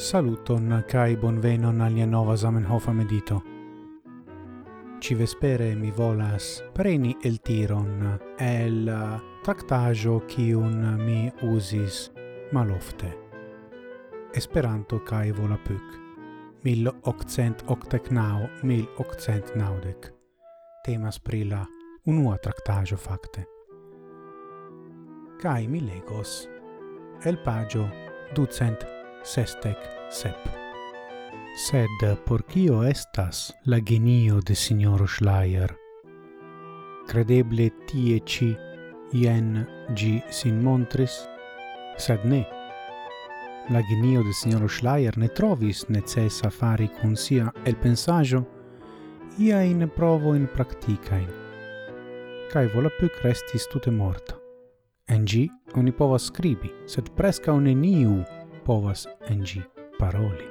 Saluton kai bonvenon alia nova Zamenhof medito. Ci vespere mi volas preni el tiron el tractajo kiun mi usis malofte. Esperanto kai volapük. 1889 1890 temas pri la unua tractajo facte. Kai mi legos el pagio ducent sestec sep. Sed eh, por cio estas la genio de signoro Schleier? Credeble tie ci ien gi sin montris, sed ne. La genio de signoro Schleier ne trovis necessa fari cun sia el pensaggio ia in provo in practicain, vola volapuc restis tute morta. En gi oni povas scribi, sed presca neniu povas en gi paroli.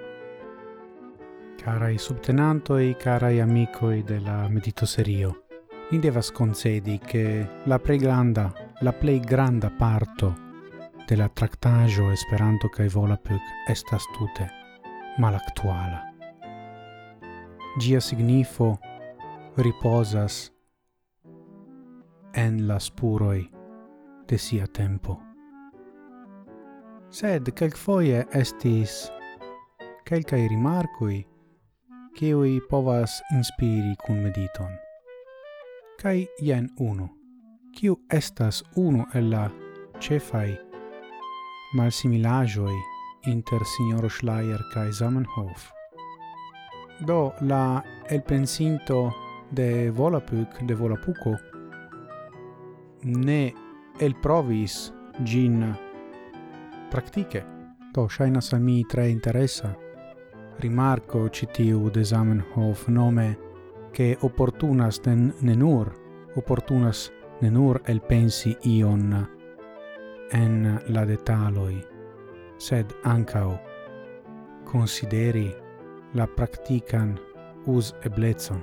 Carai subtenantoi, carai amicoi della medito serio, ni devas concedi che la plei granda, la plei granda parto de la tractajo Esperanto cae Volapük estas tute malactuala. Gia signifo riposas en la spuroi de sia tempo sed quelcfoie estis quelcae rimarcui cioi povas inspiri cum mediton. Cai jen uno, ciu estas uno el la cefai malsimilajoi inter signor Schleier cae Zamenhof. Do la el pensinto de Volapük de Volapuco ne el provis gin praktike. Do shainas al mi tre interesa. Rimarco citiu de Zamenhof nome che opportunas den nenur, opportunas nenur el pensi ion en la detaloi sed ancao consideri la practican us eblezon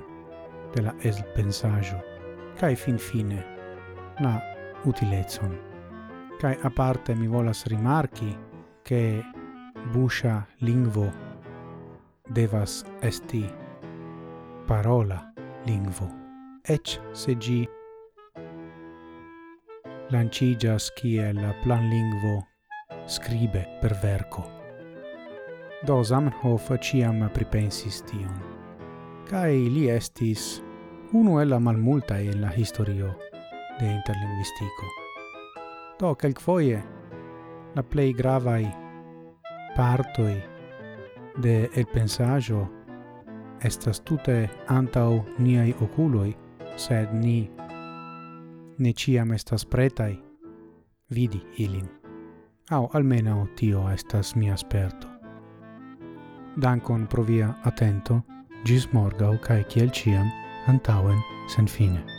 de la el pensaggio cae fin fine la utilezon kai a parte mi volas rimarchi che busha lingvo devas esti parola lingvo, ech se gi lancigas kiel plan lingvo scribe per verco. Do Zamenhof ciam pripensis tion, kai li estis unu el la malmulta en la historio de interlinguistico. Do, quelquefoie, la plei gravai partoi de el pensaggio estas tute antau niai oculoi, sed ni ne ciam estas pretai vidi ilin. Au almeno tio estas mia sperto. Dankon pro via atento, gis morgau cae ciel ciam, antauen sen fine.